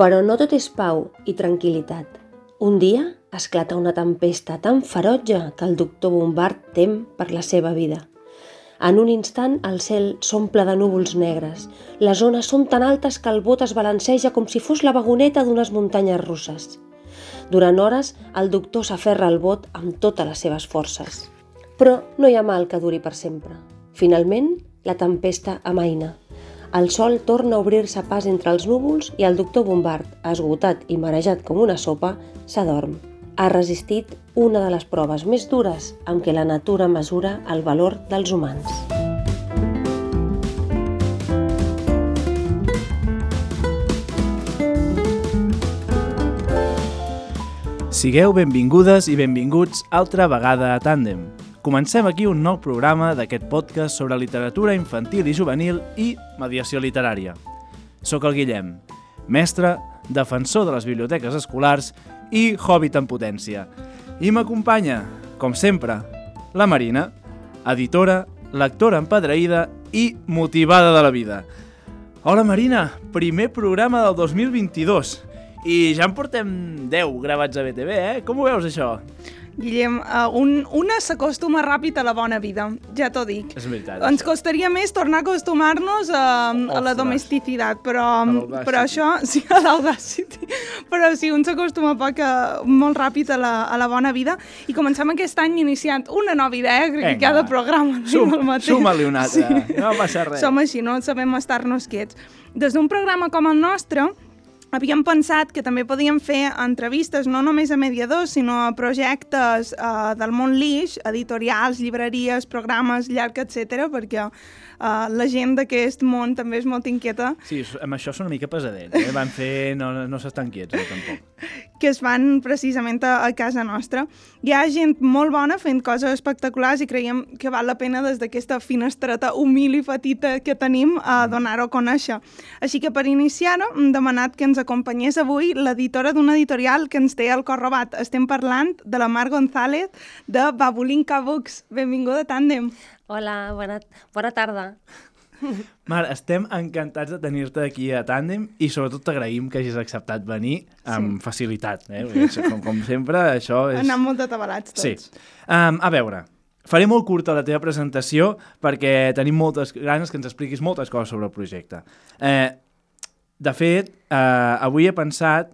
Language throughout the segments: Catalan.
Però no tot és pau i tranquil·litat. Un dia esclata una tempesta tan ferotge que el doctor Bombard tem per la seva vida. En un instant el cel s'omple de núvols negres. Les ones són tan altes que el bot es balanceja com si fos la vagoneta d'unes muntanyes russes. Durant hores el doctor s'aferra al bot amb totes les seves forces. Però no hi ha mal que duri per sempre. Finalment, la tempesta amaina. El sol torna a obrir-se pas entre els núvols i el doctor Bombard, esgotat i marejat com una sopa, s'adorm. Ha resistit una de les proves més dures amb què la natura mesura el valor dels humans. Sigueu benvingudes i benvinguts altra vegada a Tàndem. Comencem aquí un nou programa d'aquest podcast sobre literatura infantil i juvenil i mediació literària. Soc el Guillem, mestre, defensor de les biblioteques escolars i hobbit en potència. I m'acompanya, com sempre, la Marina, editora, lectora empadreïda i motivada de la vida. Hola Marina, primer programa del 2022 i ja en portem 10 gravats a BTV, eh? Com ho veus això? Guillem, uh, un, una s'acostuma ràpid a la bona vida, ja t'ho dic. És veritat. Ens costaria més tornar a acostumar-nos a, a la domesticitat, però, però això, sí, a l'Audacity, però sí, un s'acostuma poc a, molt ràpid a la, a la bona vida i comencem aquest any iniciant una nova idea, crec Vinga, que cada programa Sum, el mateix. Suma-li una altra, no passa res. Som així, no sabem estar-nos quiets. Des d'un programa com el nostre, havíem pensat que també podíem fer entrevistes no només a mediadors, sinó a projectes eh, del món lix, editorials, llibreries, programes, llarg, etc, perquè eh, la gent d'aquest món també és molt inquieta, Sí, amb això són una mica pesadets, eh? Van fer... No, no s'estan quiets, eh, tampoc. que es fan precisament a, a casa nostra. Hi ha gent molt bona fent coses espectaculars i creiem que val la pena des d'aquesta finestreta humil i petita que tenim a donar-ho a conèixer. Així que per iniciar-ho hem demanat que ens acompanyés avui l'editora d'una editorial que ens té el cor robat. Estem parlant de la Mar González de Babulinka Books. Benvinguda a Tàndem. Hola, bona, bona tarda. Mar, estem encantats de tenir-te aquí a Tàndem i sobretot t'agraïm que hagis acceptat venir amb sí. facilitat. Eh? Com, com sempre, això és... Anem molt atabalats tots. Sí. Um, a veure, faré molt curta la teva presentació perquè tenim moltes ganes que ens expliquis moltes coses sobre el projecte. Eh, de fet, eh, avui he pensat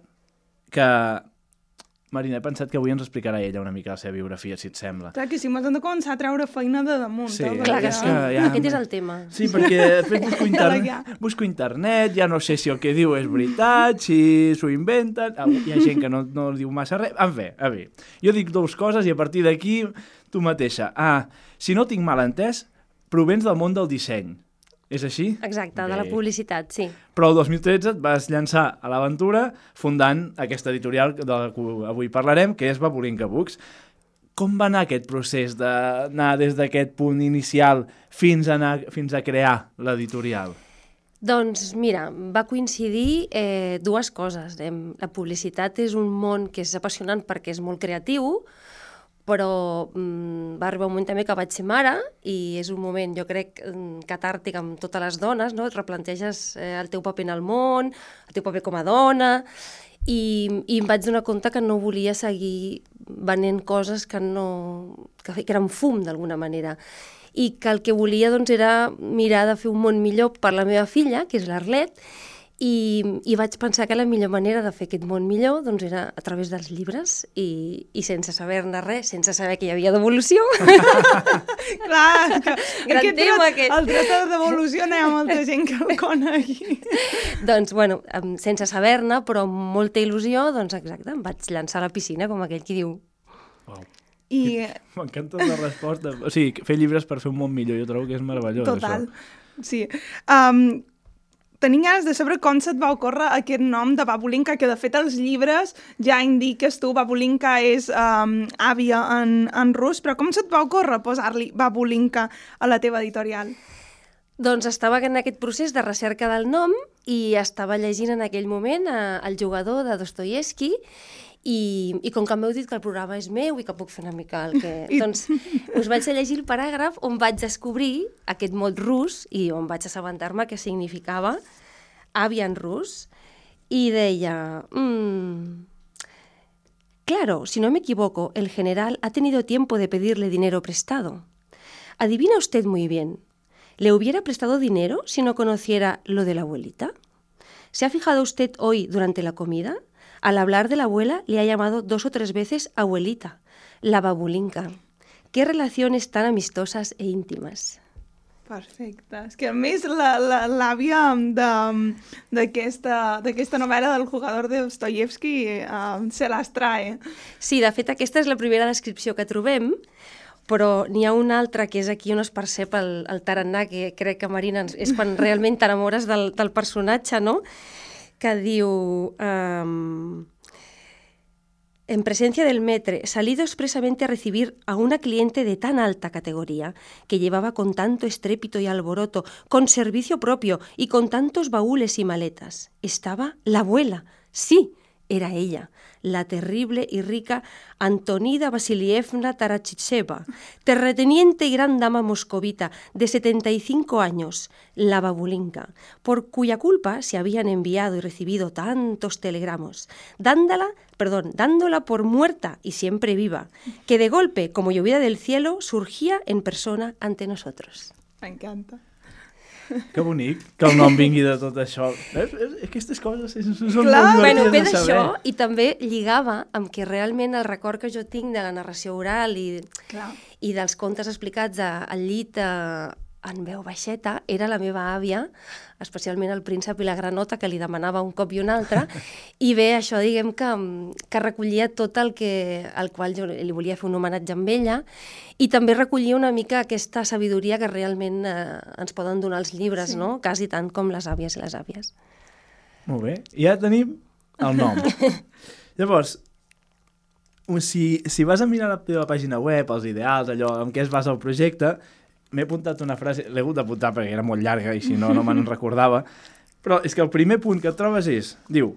que... Marina, he pensat que avui ens explicarà ella una mica la seva biografia, si et sembla. Clar que sí, m'has de començar a treure feina de damunt. Sí, eh, Clar que és sí, que ja- aquest és el tema. Sí, perquè després busco, internet, busco internet, ja no sé si el que diu és veritat, si s'ho inventen, ah, hi ha gent que no, no diu massa res. En fi, a veure, jo dic dues coses i a partir d'aquí tu mateixa. Ah, si no tinc mal entès, provens del món del disseny. És així? Exacte, de la publicitat, sí. Però el 2013 et vas llançar a l'aventura fundant aquesta editorial de la que avui parlarem, que és Babulinka Books. Com va anar aquest procés d'anar des d'aquest punt inicial fins a, anar, fins a crear l'editorial? Doncs mira, va coincidir eh, dues coses. La publicitat és un món que és apassionant perquè és molt creatiu, però mm, va arribar un moment també que vaig ser mare i és un moment, jo crec, mm, catàrtic amb totes les dones, no? Et replanteges eh, el teu paper en el món, el teu paper com a dona, i, i em vaig donar compte que no volia seguir venent coses que, no, que, que eren fum d'alguna manera i que el que volia doncs, era mirar de fer un món millor per la meva filla, que és l'Arlet, i, i vaig pensar que la millor manera de fer aquest món millor doncs, era a través dels llibres i, i sense saber-ne res, sense saber que hi havia devolució. Clar, que Gran aquest tema, dret, aquest. el dret a la devolució no hi ha molta gent que el conegui. doncs, bueno, sense saber-ne, però amb molta il·lusió, doncs exacte, em vaig llançar a la piscina, com aquell qui diu. Wow. I M'encanta la resposta. O sigui, fer llibres per fer un món millor, jo trobo que és meravellós, total, això. sí. Um, Tenim ganes de saber com se't va ocórrer aquest nom de Babulinka, que de fet els llibres ja indiques tu, Babulinka és um, àvia en, en rus, però com se't va ocórrer posar-li Babulinka a la teva editorial? Doncs estava en aquest procés de recerca del nom i estava llegint en aquell moment eh, el jugador de Dostoyevsky i, i com que m'heu dit que el programa és meu i que puc fer una mica el que... I- doncs us vaig a llegir el paràgraf on vaig descobrir aquest mot rus i on vaig assabentar-me que significava en rus y deia... Mmm, claro, si no me equivoco, el general ha tenido tiempo de pedirle dinero prestado. Adivina usted muy bien. ¿Le hubiera prestado dinero si no conociera lo de la abuelita? ¿Se ha fijado usted hoy durante la comida? Al hablar de la abuela le ha llamado dos o tres veces abuelita, la babulinca. Qué relaciones tan amistosas e íntimas. Perfecte. És que a més l'àvia d'aquesta novel·la del jugador de Dostoyevsky uh, se les trae. Sí, de fet aquesta és la primera descripció que trobem, però n'hi ha una altra que és aquí on es percep el, el tarannà, que crec que Marina és quan realment t'enamores del, del personatge, no? Que en presencia del metre, salido expresamente a recibir a una cliente de tan alta categoría, que llevaba con tanto estrépito y alboroto, con servicio propio y con tantos baúles y maletas. Estaba la abuela, sí, era ella, la terrible y rica Antonida Vasilievna Tarachicheva, terrateniente y gran dama moscovita de 75 años, la babulinka, por cuya culpa se habían enviado y recibido tantos telegramos, dándola, perdón, dándola por muerta y siempre viva, que de golpe, como llovida del cielo, surgía en persona ante nosotros. Me encanta. Que bonic que el nom vingui de tot això. Aquestes coses són Clar, molt bueno, ve d'això i també lligava amb que realment el record que jo tinc de la narració oral i, Clar. i dels contes explicats al llit eh, en veu baixeta era la meva àvia, especialment el príncep i la granota, que li demanava un cop i un altre, i bé, això diguem que, que recollia tot el que, al qual jo li volia fer un homenatge amb ella, i també recollia una mica aquesta sabidoria que realment eh, ens poden donar els llibres, sí. no? quasi tant com les àvies i les àvies. Molt bé, ja tenim el nom. Llavors, si, si vas a mirar la teva pàgina web, els ideals, allò en què es basa el projecte, m'he apuntat una frase, l'he hagut d'apuntar perquè era molt llarga i si no, no me'n recordava, però és que el primer punt que et trobes és, diu,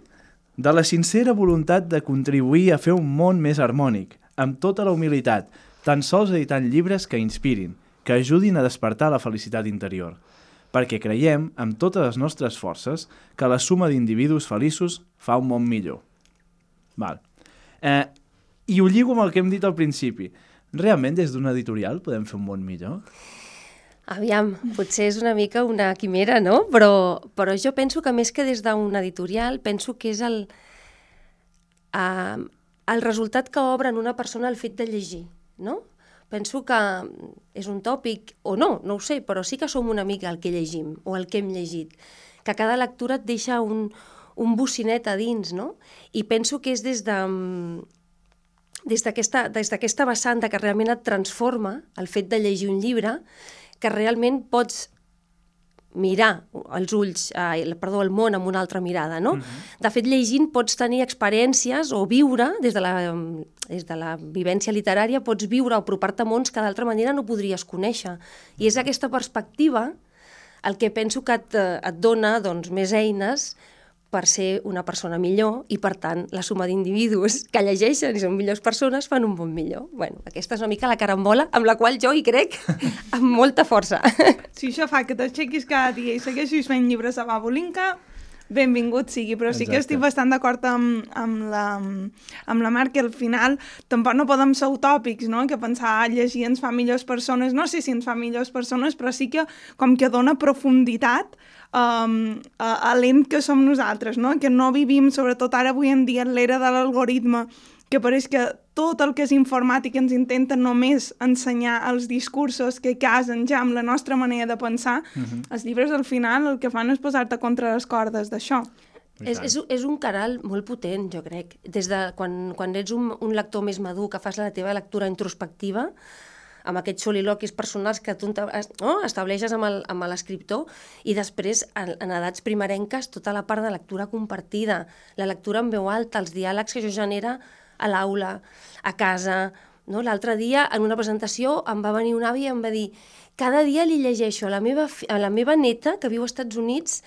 de la sincera voluntat de contribuir a fer un món més harmònic, amb tota la humilitat, tan sols editant llibres que inspirin, que ajudin a despertar la felicitat interior, perquè creiem, amb totes les nostres forces, que la suma d'individus feliços fa un món millor. Val. Eh, I ho lligo amb el que hem dit al principi. Realment, des d'una editorial podem fer un món millor? Aviam, potser és una mica una quimera, no? Però, però jo penso que més que des d'un editorial, penso que és el, uh, el resultat que obre en una persona el fet de llegir, no? Penso que és un tòpic, o no, no ho sé, però sí que som una mica el que llegim, o el que hem llegit. Que cada lectura et deixa un, un bocinet a dins, no? I penso que és des de des d'aquesta vessant que realment et transforma el fet de llegir un llibre que realment pots mirar els ulls, eh, perdó, el món amb una altra mirada, no? Uh mhm. -huh. De fet, llegint pots tenir experiències o viure, des de, la, des de la vivència literària, pots viure o apropar-te a mons que d'altra manera no podries conèixer. I és aquesta perspectiva el que penso que et, et dona doncs, més eines per ser una persona millor i, per tant, la suma d'individus que llegeixen i són millors persones fan un bon millor. Bueno, aquesta és una mica la carambola amb la qual jo hi crec amb molta força. Si això fa que t'aixequis cada dia i segueixis fent llibres a Babolinka, benvingut sigui, però Exacte. sí que estic bastant d'acord amb, amb, la, amb la Mar que al final tampoc no podem ser utòpics, no? que pensar ah, llegir ens fa millors persones, no sé si ens fa millors persones, però sí que com que dona profunditat um, a, a l'ent que som nosaltres, no? que no vivim, sobretot ara avui en dia, en l'era de l'algoritme, que pareix que tot el que és informàtic ens intenta només ensenyar els discursos que casen ja amb la nostra manera de pensar, uh mhm. -huh. els llibres al final el que fan és posar-te contra les cordes d'això. És, és, és un canal molt potent, jo crec. Des de quan, quan ets un, un lector més madur, que fas la teva lectura introspectiva, amb aquests soliloquis personals que tu no? estableixes amb l'escriptor i després, en, en edats primerenques, tota la part de lectura compartida, la lectura en veu alta, els diàlegs que això genera a l'aula, a casa... No? L'altre dia, en una presentació, em va venir una àvia i em va dir cada dia li llegeixo a la meva, a la meva neta, que viu als Estats Units,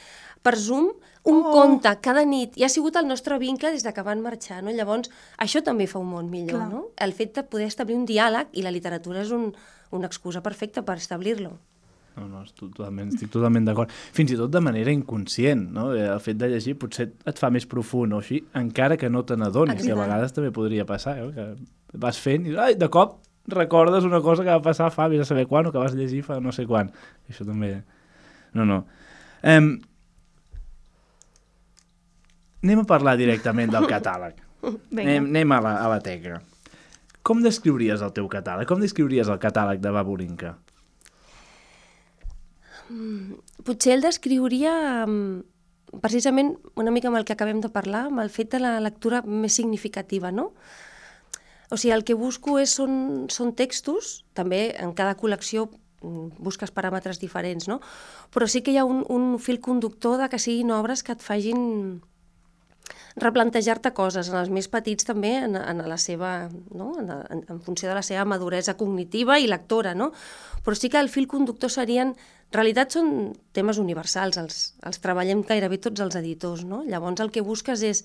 per Zoom, un oh. conte cada nit, i ha sigut el nostre vincle des de que van marxar, no? Llavors, això també fa un món millor, Clar. no? El fet de poder establir un diàleg, i la literatura és un, una excusa perfecta per establir-lo. No, no, estic totalment, estic totalment d'acord. Fins i tot de manera inconscient, no? Eh, El fet de llegir potser et fa més profund o així, encara que no te n'adonis, que a vegades també podria passar, eh? que vas fent i ai, de cop recordes una cosa que va passar fa, vés a saber quan, o que vas llegir fa no sé quan. Això també... No, no. Um, anem a parlar directament del catàleg. Vinga. Anem, anem a, la, a la teca. Com descriuries el teu catàleg? Com descriuries el catàleg de Baburinka? Potser el descriuria mm, precisament una mica amb el que acabem de parlar, amb el fet de la lectura més significativa, no? O sigui, el que busco és, són, són textos, també en cada col·lecció mm, busques paràmetres diferents, no? Però sí que hi ha un, un fil conductor de que siguin obres que et facin replantejar-te coses, en els més petits també, en, en la seva, no? en, en, en funció de la seva maduresa cognitiva i lectora, no? Però sí que el fil conductor serien... En realitat són temes universals, els, els treballem gairebé tots els editors, no? Llavors el que busques és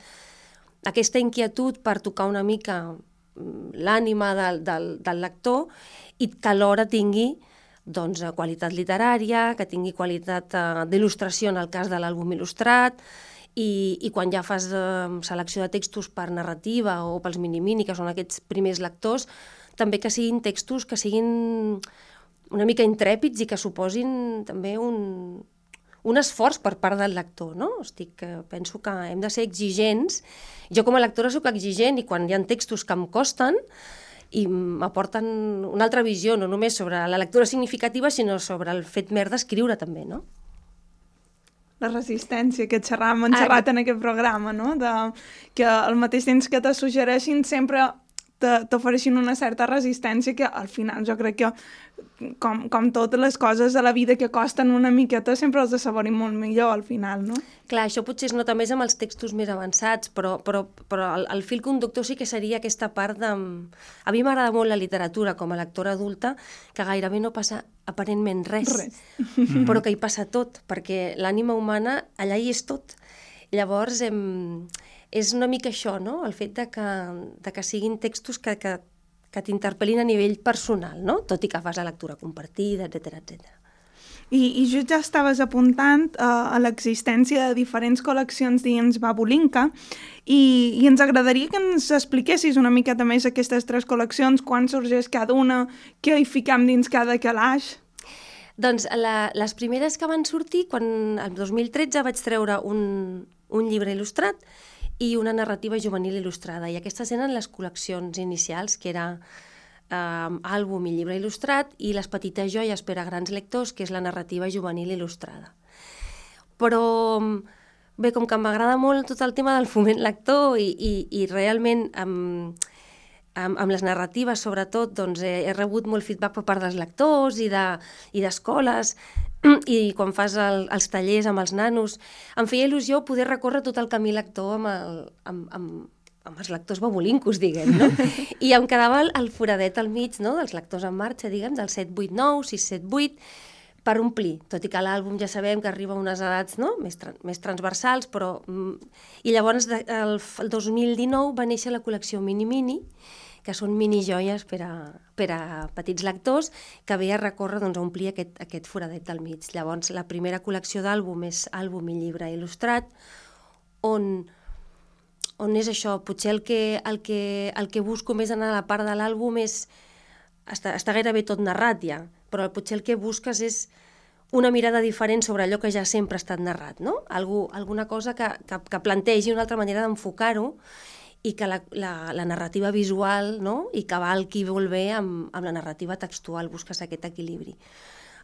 aquesta inquietud per tocar una mica mm, l'ànima del, del, del lector i que alhora tingui doncs, qualitat literària, que tingui qualitat eh, d'il·lustració en el cas de l'àlbum il·lustrat, i, i quan ja fas eh, selecció de textos per narrativa o pels mini-mini, que són aquests primers lectors, també que siguin textos que siguin una mica intrèpids i que suposin també un, un esforç per part del lector, no? Estic, eh, penso que hem de ser exigents. Jo com a lectora sóc exigent i quan hi ha textos que em costen i m'aporten una altra visió, no només sobre la lectura significativa, sinó sobre el fet mer d'escriure també, no? La resistència que xerràvem en xerrat en aquest programa, no? De, que al mateix temps que te suggereixin sempre t'ofereixin una certa resistència que al final jo crec que com, com totes les coses a la vida que costen una miqueta sempre els assaborim molt millor al final, no? Clar, això potser es nota més amb els textos més avançats, però, però, però el, el fil conductor sí que seria aquesta part de... A mi m'agrada molt la literatura com a lectora adulta, que gairebé no passa aparentment res, Res. però que hi passa tot, perquè l'ànima humana allà hi és tot. Llavors, em, és una mica això, no? el fet de que, de que siguin textos que, que, que t'interpel·lin a nivell personal, no? tot i que fas la lectura compartida, etc etc. I, i just ja estaves apuntant uh, a l'existència de diferents col·leccions dins Babulinka i, i ens agradaria que ens expliquessis una miqueta més aquestes tres col·leccions, quan sorgeix cada una, què hi ficam dins cada calaix. Doncs la, les primeres que van sortir, quan el 2013 vaig treure un, un llibre il·lustrat i una narrativa juvenil il·lustrada. I aquestes eren les col·leccions inicials, que era eh, àlbum i llibre il·lustrat, i les petites joies per a grans lectors, que és la narrativa juvenil il·lustrada. Però bé, com que m'agrada molt tot el tema del foment lector i, i, i realment amb, amb, amb les narratives, sobretot, doncs, he, he rebut molt feedback per part dels lectors i de- i d'escoles, i quan fas el, els tallers amb els nanos, em feia il·lusió poder recórrer tot el camí lector amb, el, amb, amb, amb els lectors babolincos, diguem, no? I em quedava el, el foradet al mig, no?, dels lectors en marxa, diguem, del 7, 8, 9, 6, 7, 8, per omplir, tot i que l'àlbum ja sabem que arriba a unes edats no? més, tra més transversals, però... Mm, I llavors, de, el, el 2019 va néixer la col·lecció Mini Mini, que són mini joies per a, per a petits lectors, que ve a recórrer doncs, a omplir aquest, aquest foradet del mig. Llavors, la primera col·lecció d'àlbum és àlbum i llibre il·lustrat, on, on és això, potser el que, el que, el que busco més en la part de l'àlbum és... Està, està gairebé tot narrat ja, però potser el que busques és una mirada diferent sobre allò que ja sempre ha estat narrat, no? Algú, alguna cosa que, que, que plantegi una altra manera d'enfocar-ho i que la, la, la narrativa visual no? i cavalqui molt bé amb, amb la narrativa textual, busques aquest equilibri.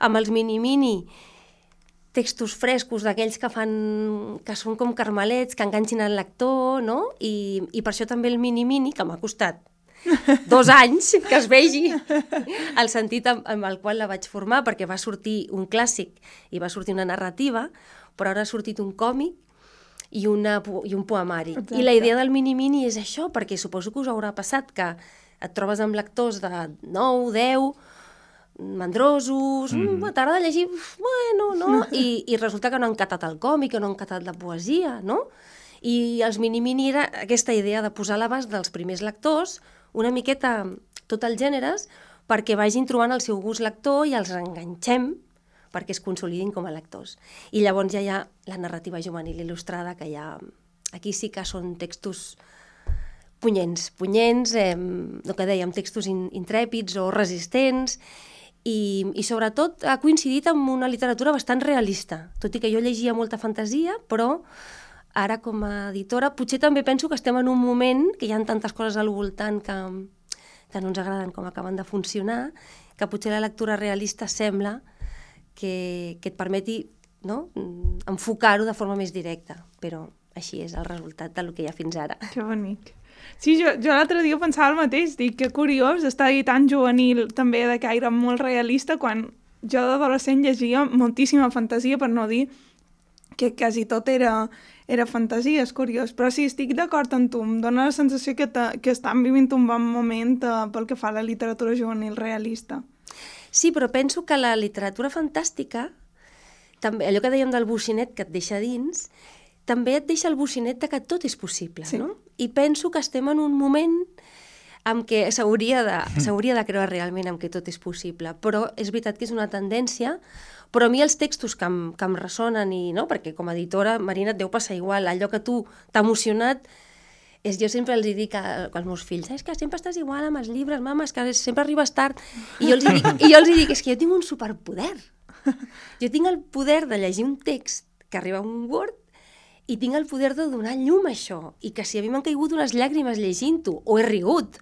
Amb els mini-mini, textos frescos d'aquells que fan que són com carmelets, que enganxin el lector, no? I, i per això també el mini-mini, que m'ha costat dos anys que es vegi el sentit amb, amb el qual la vaig formar, perquè va sortir un clàssic i va sortir una narrativa, però ara ha sortit un còmic i, una, i un poemari. Exacte. I la idea del mini-mini és això, perquè suposo que us haurà passat que et trobes amb lectors de 9, 10, mandrosos, mm. mm, t'agrada llegir, bueno, no? I, I resulta que no han catat el còmic, que no han catat la poesia, no? I els mini-mini era aquesta idea de posar a l'abast dels primers lectors una miqueta tot els gèneres perquè vagin trobant el seu gust lector i els enganxem perquè es consolidin com a lectors. I llavors ja hi ha la narrativa juvenil il·lustrada, que ja... Aquí sí que són textos punyents, punyents, eh, el que dèiem, textos in, intrèpids o resistents, i, i sobretot ha coincidit amb una literatura bastant realista, tot i que jo llegia molta fantasia, però ara com a editora potser també penso que estem en un moment que hi ha tantes coses al voltant que, que no ens agraden com acaben de funcionar, que potser la lectura realista sembla que, que et permeti no? enfocar-ho de forma més directa, però així és el resultat del que hi ha fins ara. Que bonic. Sí, jo, jo l'altre dia pensava el mateix, dic que curiós estar tan juvenil també de caire molt realista quan jo d'adolescent llegia moltíssima fantasia, per no dir que quasi tot era, era fantasia, és curiós. Però sí, estic d'acord amb tu, em dóna la sensació que, te, que estan vivint un bon moment uh, pel que fa a la literatura juvenil realista. Sí, però penso que la literatura fantàstica, també, allò que dèiem del bocinet que et deixa dins, també et deixa el bocinet de que tot és possible, sí. no? I penso que estem en un moment amb què s'hauria de, de creure realment amb què tot és possible, però és veritat que és una tendència però a mi els textos que em, que em ressonen, i, no? perquè com a editora, Marina, et deu passar igual, allò que tu t'ha emocionat, és, jo sempre els dic a, als meus fills, és que sempre estàs igual amb els llibres, mama, és que sempre arribes tard. I jo els dic, i jo els dic és que jo tinc un superpoder. Jo tinc el poder de llegir un text que arriba a un Word i tinc el poder de donar llum a això. I que si a mi m'han caigut unes llàgrimes llegint-ho, o he rigut,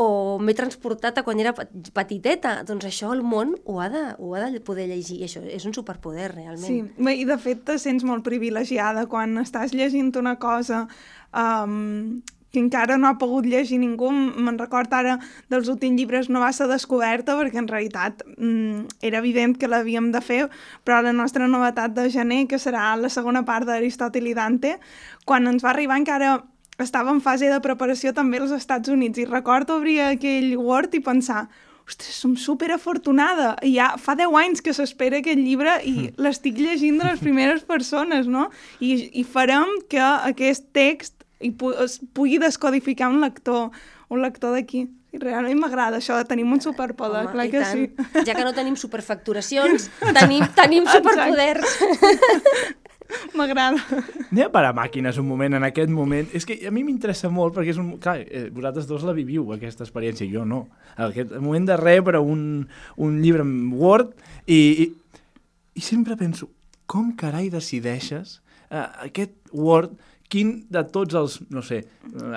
o m'he transportat a quan era petiteta, doncs això el món ho ha de, ho ha de poder llegir, i això és un superpoder, realment. Sí, i de fet te sents molt privilegiada quan estàs llegint una cosa um, que encara no ha pogut llegir ningú. Me'n record ara dels últims llibres no va ser descoberta perquè en realitat mm, era evident que l'havíem de fer, però la nostra novetat de gener, que serà la segona part d'Aristòtil i Dante, quan ens va arribar encara estava en fase de preparació també als Estats Units i recordo obrir aquell Word i pensar ostres, som super afortunada. I ja fa 10 anys que s'espera aquest llibre i mm. l'estic llegint de les primeres persones, no? I, I farem que aquest text i pu es pugui descodificar un lector, un lector d'aquí. I realment m'agrada això de tenir un superpoder, Home, clar que tant. sí. Ja que no tenim superfacturacions, tenim, tenim superpoders. M'agrada. Anem a parar màquines un moment, en aquest moment. És que a mi m'interessa molt, perquè és un... Clar, eh, vosaltres dos la viviu, aquesta experiència, jo no. Aquest moment de rebre un, un llibre en Word i, i, i sempre penso, com carai decideixes uh, aquest Word quin de tots els, no sé,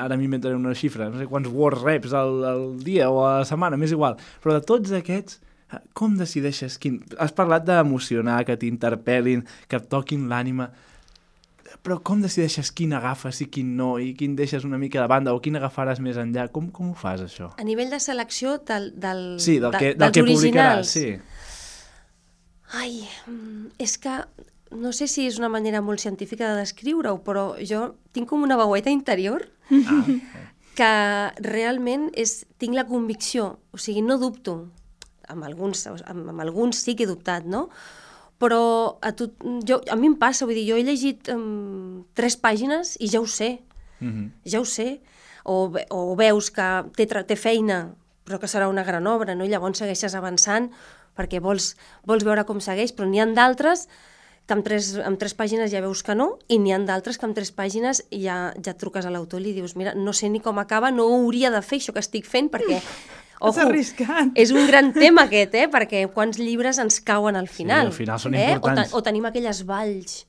ara m'inventaré una xifra, no sé quants Word reps al, al dia o a la setmana, m'és igual, però de tots aquests, com decideixes quin... Has parlat d'emocionar, que t'interpel·lin, que et toquin l'ànima, però com decideixes quin agafes i quin no, i quin deixes una mica de banda, o quin agafaràs més enllà? Com, com ho fas, això? A nivell de selecció del, del, sí, del que, del que publicaràs, sí. Ai, és que no sé si és una manera molt científica de descriure-ho, però jo tinc com una veueta interior ah, que realment és, tinc la convicció, o sigui, no dubto, amb alguns, amb, amb alguns sí que he dubtat, no? Però a, tu, jo, a mi em passa, vull dir, jo he llegit um, tres pàgines i ja ho sé, mm -hmm. ja ho sé. O, o veus que té, té feina, però que serà una gran obra, no? i llavors segueixes avançant perquè vols, vols veure com segueix, però n'hi han d'altres que amb tres, amb tres pàgines ja veus que no, i n'hi han d'altres que amb tres pàgines ja, ja truques a l'autor i li dius, mira, no sé ni com acaba, no hauria de fer això que estic fent, perquè Ojo, és un gran tema aquest, eh? perquè quants llibres ens cauen al final. Sí, al final són eh? importants. O, te o tenim aquelles valls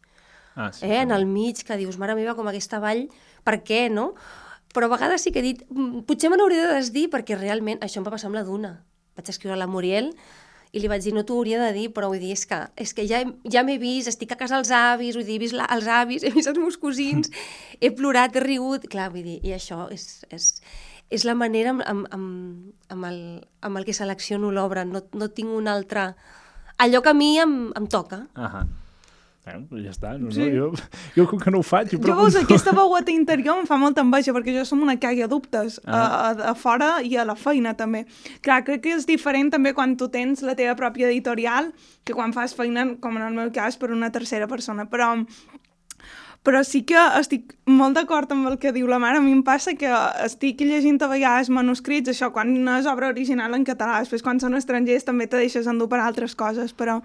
ah, sí, eh? en el mig que dius, mare meva, com aquesta vall, per què, no? Però a vegades sí que he dit, mm, potser me n'hauria de desdir perquè realment això em va passar amb la Duna. Vaig escriure a la Muriel i li vaig dir, no t'ho hauria de dir, però vull dir, és que, és que ja, ja m'he vist, estic a casa dels avis, vull dir, he vist la, els avis, he vist els meus cosins, he plorat, he rigut, clar, vull dir, i això és, és, és la manera amb, amb, amb, amb, el, amb el que selecciono l'obra, no, no tinc una altra... Allò que a mi em, em toca. Uh -huh. Bueno, ja està, no, sí. no, jo, jo com que no ho faig... Jo, jo veus, aquesta veueta interior em fa molta enveja, perquè jo som una caga dubtes, ah. a, a, a fora i a la feina també. Clar, crec que és diferent també quan tu tens la teva pròpia editorial que quan fas feina, com en el meu cas, per una tercera persona, però però sí que estic molt d'acord amb el que diu la mare. A mi em passa que estic llegint a vegades manuscrits, això, quan no és obra original en català, després quan són estrangers també te deixes endur per altres coses, però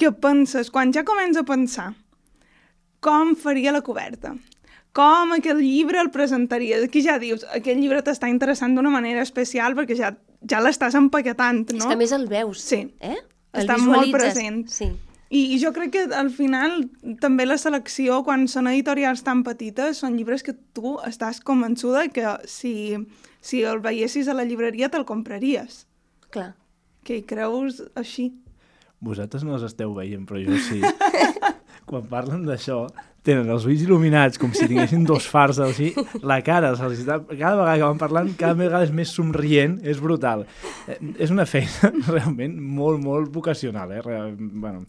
que penses, quan ja comença a pensar com faria la coberta, com aquest llibre el presentaries, aquí ja dius, aquest llibre t'està interessant d'una manera especial perquè ja, ja l'estàs empaquetant, no? És que més el veus, Sí. eh? Està el molt visualitzes. present. Sí. I, I jo crec que al final també la selecció, quan són editorials tan petites, són llibres que tu estàs convençuda que si, si el veiessis a la llibreria te'l compraries. Clar. Que hi creus així. Vosaltres no els esteu veient, però jo sí. Quan parlen d'això, tenen els ulls il·luminats, com si tinguessin dos fars així, la cara, se'ls cada vegada que van parlant, cada vegada és més somrient, és brutal. Eh, és una feina realment molt, molt vocacional, eh? Real, bueno,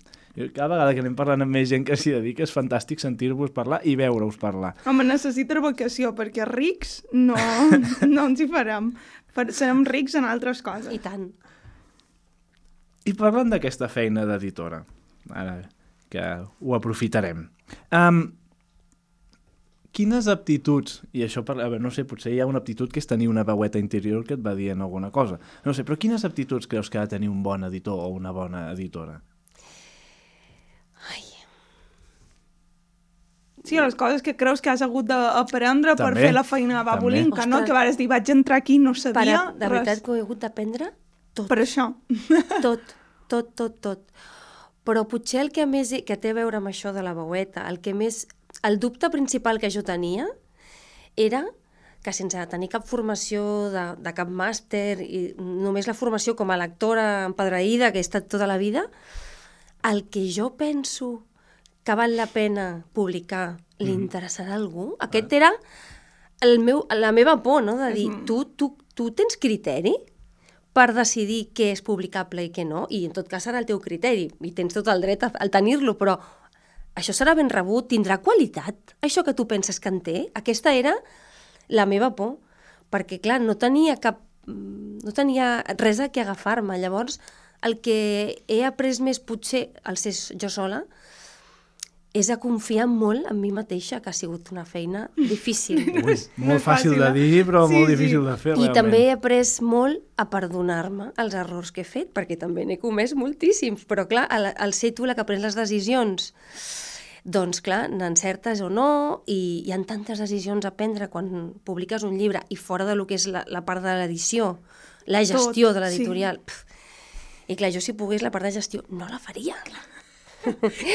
cada vegada que anem parlant amb més gent que s'hi dedica és fantàstic sentir-vos parlar i veure-us parlar. Home, necessita vocació, perquè rics no, no ens hi farem. Serem rics en altres coses. I tant. I parlant d'aquesta feina d'editora, ara que ho aprofitarem, um, quines aptituds, i això, per, a veure, no sé, potser hi ha una aptitud que és tenir una veueta interior que et va dient alguna cosa, no sé, però quines aptituds creus que ha de tenir un bon editor o una bona editora? Ai, Sí, les coses que creus que has hagut d'aprendre per fer la feina a també. babolinca, no? Que vares dir, vaig entrar aquí i no sabia de veritat res. que ho he hagut d'aprendre tot. Per això. tot, tot, tot, tot. Però potser el que més que té a veure amb això de la veueta, el que més... El dubte principal que jo tenia era que sense tenir cap formació de, de cap màster i només la formació com a lectora empedraïda que he estat tota la vida, el que jo penso que val la pena publicar li interessarà a algú? Aquest era el meu, la meva por, no? De dir, tu, tu, tu tens criteri per decidir què és publicable i què no, i en tot cas serà el teu criteri, i tens tot el dret a, a tenir-lo, però això serà ben rebut, tindrà qualitat, això que tu penses que en té? Aquesta era la meva por, perquè, clar, no tenia cap... mm, no tenia res a què agafar-me. Llavors, el que he après més, potser, al ser jo sola, és a confiar molt en mi mateixa, que ha sigut una feina difícil. Ui, molt fàcil de eh? dir, però Sí, molt sí. difícil de fer, I realment. també he après molt a perdonar-me els errors que he fet, perquè també n'he comès moltíssims, però clar, al, al ser tu la que pren les decisions, doncs clar, n'encertes o no, i hi ha tantes decisions a prendre quan publiques un llibre i fora de lo que és la, la part de l'edició, la gestió Tot, de l'editorial. Sí. I clar, jo si pogués la part de gestió no la faria.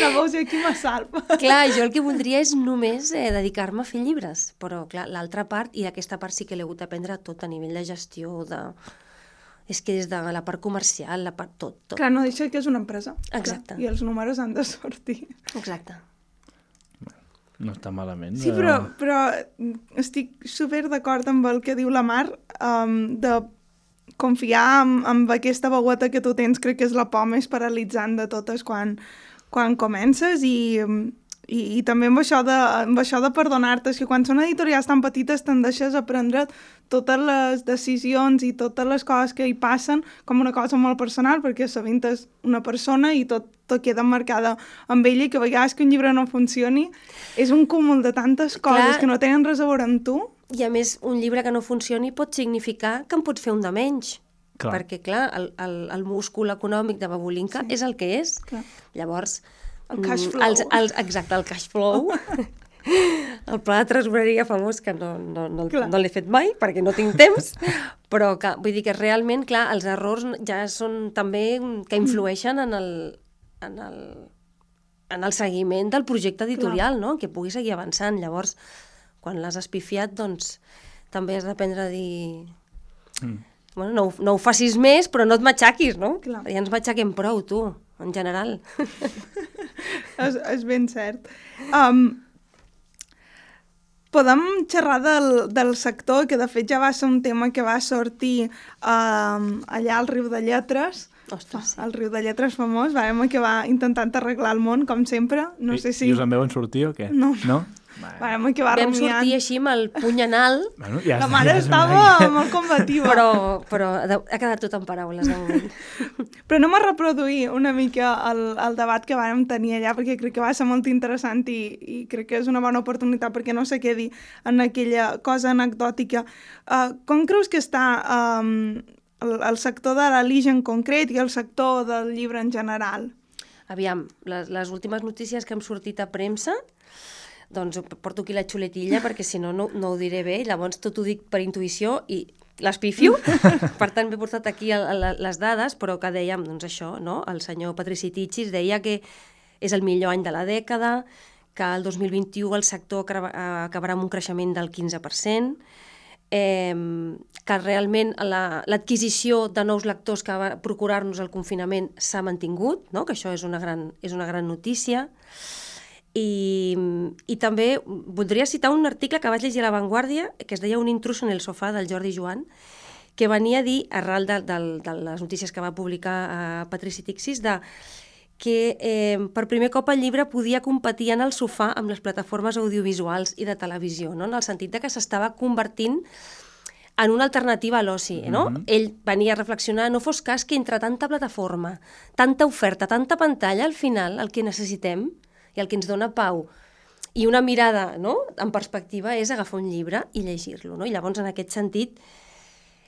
La veus aquí me salva. Clar, jo el que voldria és només eh, dedicar-me a fer llibres, però clar, l'altra part, i aquesta part sí que l'he hagut d'aprendre tot a nivell de gestió, de... És que des de la part comercial, la part... tot, tot. Clar, no deixa que és una empresa. Exacte. Clar, I els números han de sortir. Exacte. No està malament. Sí, eh? però, però estic super d'acord amb el que diu la Mar, um, de confiar en, en aquesta veueta que tu tens, crec que és la por més paralitzant de totes quan, quan comences i, i, i també amb això de, amb això de perdonar-te, és que quan són editorials tan petites tendeixes a prendre totes les decisions i totes les coses que hi passen com una cosa molt personal, perquè sovint és una persona i tot, tot queda marcada amb ella i que a vegades que un llibre no funcioni és un cúmul de tantes coses Clar. que no tenen res a veure amb tu. I a més, un llibre que no funcioni pot significar que en pots fer un de menys. Clar. Perquè, clar, el, el, el múscul econòmic de Babolinka sí. és el que és. Clar. Llavors... El cash mm, flow. Els, els, exacte, el cash flow. el pla de tresoreria famós, que no, no, no, Clar. no l'he fet mai, perquè no tinc temps, però que, vull dir que realment, clar, els errors ja són també que influeixen en el, en el, en el seguiment del projecte editorial, no? que pugui seguir avançant. Llavors, quan l'has espifiat, doncs també has d'aprendre a dir... Mm. Bueno, no, ho- no ho facis més, però no et matxaquis, no? Clar. Ja ens matxaquem prou, tu, en general. és, és ben cert. Um, podem xerrar del, del sector, que de fet ja va ser un tema que va sortir um, allà al riu de Lletres, Ostres, sí. el riu de Lletres famós, vam acabar intentant arreglar el món, com sempre. No I, sé si... I us en veuen sortir o què? No. No? Vam acabar Vam rumiant. sortir així amb el puny en alt, Bueno, ja, La mare ja és estava una- molt combativa. però, però ha quedat tot en paraules de moment. Però anem a reproduir una mica el, el debat que vàrem tenir allà, perquè crec que va ser molt interessant i, i crec que és una bona oportunitat perquè no se quedi en aquella cosa anecdòtica. Uh, com creus que està um, el, el sector de la Lige en concret i el sector del llibre en general? Aviam, les, les últimes notícies que hem sortit a premsa, doncs porto aquí la xuletilla perquè si no, no, no ho diré bé, llavors tot ho dic per intuïció i l'espifio, per tant m'he portat aquí el, el, les dades, però que dèiem, doncs això, no? el senyor Patrici Tichis deia que és el millor any de la dècada, que el 2021 el sector acabarà amb un creixement del 15%, eh, que realment l'adquisició la, de nous lectors que va procurar-nos el confinament s'ha mantingut, no? que això és una gran, és una gran notícia. I, I també voldria citar un article que vaig llegir a La Vanguardia, que es deia Un intrus en el sofà, del Jordi Joan, que venia a dir, arral de, de, de les notícies que va publicar eh, Patrici Tixis, de que eh, per primer cop el llibre podia competir en el sofà amb les plataformes audiovisuals i de televisió, no? en el sentit de que s'estava convertint en una alternativa a l'oci. No? Mm -hmm. Ell venia a reflexionar, no fos cas que entre tanta plataforma, tanta oferta, tanta pantalla, al final el que necessitem i el que ens dona pau i una mirada no? en perspectiva és agafar un llibre i llegir-lo. No? I llavors, en aquest sentit,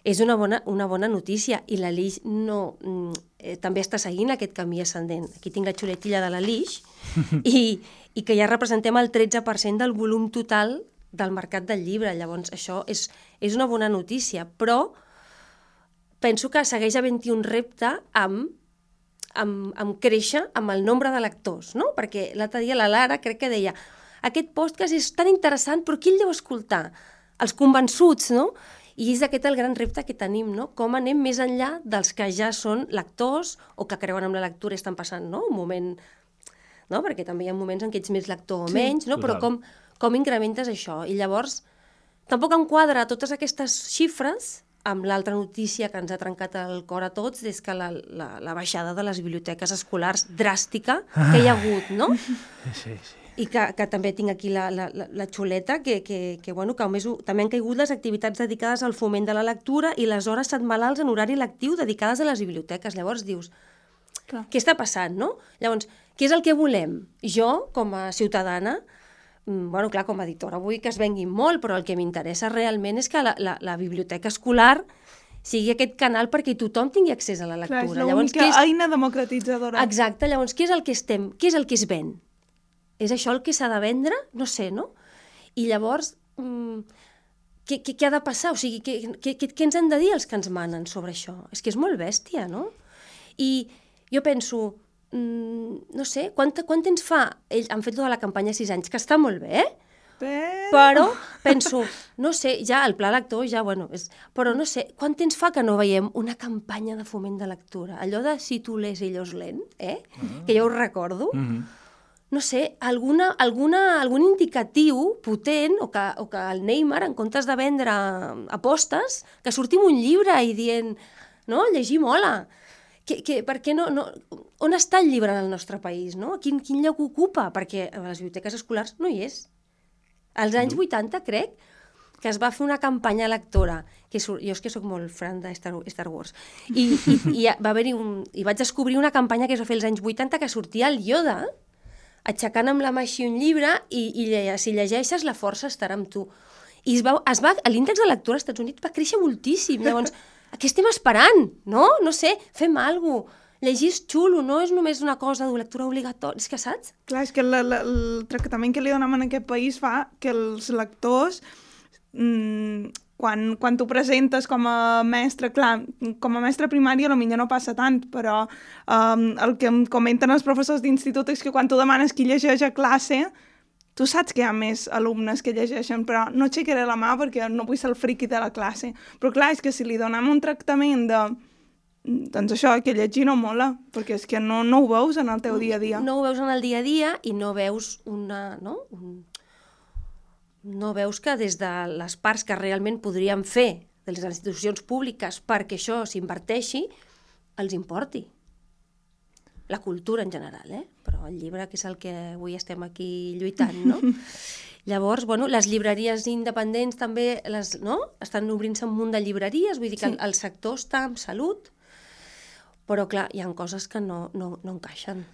és una bona, una bona notícia i la Lix no, mm, eh, també està seguint aquest camí ascendent. Aquí tinc la xuletilla de la Lix i, i que ja representem el 13% del volum total del mercat del llibre. Llavors, això és, és una bona notícia, però penso que segueix havent-hi un repte amb, amb, amb créixer amb el nombre de lectors, no? Perquè l'altre dia la Lara crec que deia aquest podcast és tan interessant, però qui el deu escoltar? Els convençuts, no? I és aquest el gran repte que tenim, no? Com anem més enllà dels que ja són lectors o que creuen en la lectura i estan passant no? un moment... No? Perquè també hi ha moments en què ets més lector o sí, menys, no? però com, com incrementes això? I llavors, tampoc enquadra totes aquestes xifres amb l'altra notícia que ens ha trencat el cor a tots és que la, la, la baixada de les biblioteques escolars dràstica que hi ha hagut, no? Sí, sí i que, que també tinc aquí la, la, la xuleta, que, que, que, bueno, que més, també han caigut les activitats dedicades al foment de la lectura i les hores setmanals en horari lectiu dedicades a les biblioteques. Llavors dius, Clar. què està passant, no? Llavors, què és el que volem? Jo, com a ciutadana, bueno, clar, com a editora vull que es vengui molt, però el que m'interessa realment és que la, la, la biblioteca escolar sigui aquest canal perquè tothom tingui accés a la lectura. Clar, és l'única és... eina democratitzadora. Exacte, llavors què és el que estem, què és el que es ven? és això el que s'ha de vendre? No sé, no? I llavors, mm, què, què, què ha de passar? O sigui, què, què, què ens han de dir els que ens manen sobre això? És que és molt bèstia, no? I jo penso, mm, no sé, quant, quant temps fa? Ells han fet tota la campanya 6 anys, que està molt bé, eh? Però... però penso, no sé, ja el pla lector, ja, bueno, és, però no sé, quant temps fa que no veiem una campanya de foment de lectura? Allò de si tu les, ellos len, eh? -huh. Que jo ho recordo. Uh -huh no sé, alguna, alguna, algun indicatiu potent o que, o que el Neymar, en comptes de vendre apostes, que surti amb un llibre i dient, no, llegir mola. Que, que, per què no, no, on està el llibre en el nostre país? No? Quin, quin lloc ocupa? Perquè a les biblioteques escolars no hi és. Als anys 80, crec, que es va fer una campanya lectora, que sur... jo és que sóc molt fan de Star, Star Wars, i, i, i, va haver un... i vaig descobrir una campanya que es va fer als anys 80 que sortia el Yoda, aixecant amb la mà així un llibre i, i si llegeixes la força estarà amb tu. I es va, es va, l'índex de lectura als Estats Units va créixer moltíssim. Llavors, què estem esperant? No? No sé, fem alguna cosa. Llegir és xulo, no és només una cosa de lectura obligatòria, és que saps? Clar, és que la, la, el tractament que li donem en aquest país fa que els lectors mmm, quan, quan tu presentes com a mestre, clar, com a mestre primària potser no passa tant, però um, el que em comenten els professors d'institut és que quan tu demanes qui llegeix a classe, tu saps que hi ha més alumnes que llegeixen, però no aixecaré la mà perquè no vull ser el friqui de la classe. Però clar, és que si li donem un tractament de doncs això, que llegir no mola, perquè és que no, no ho veus en el teu dia a dia. No ho veus en el dia a dia i no veus una, no? un, no veus que des de les parts que realment podríem fer de les institucions públiques perquè això s'inverteixi, els importi. La cultura en general, eh? Però el llibre, que és el que avui estem aquí lluitant, no? Llavors, bueno, les llibreries independents també les, no? estan obrint-se un munt de llibreries, vull dir que sí. el, sector està en salut, però clar, hi ha coses que no, no, no encaixen.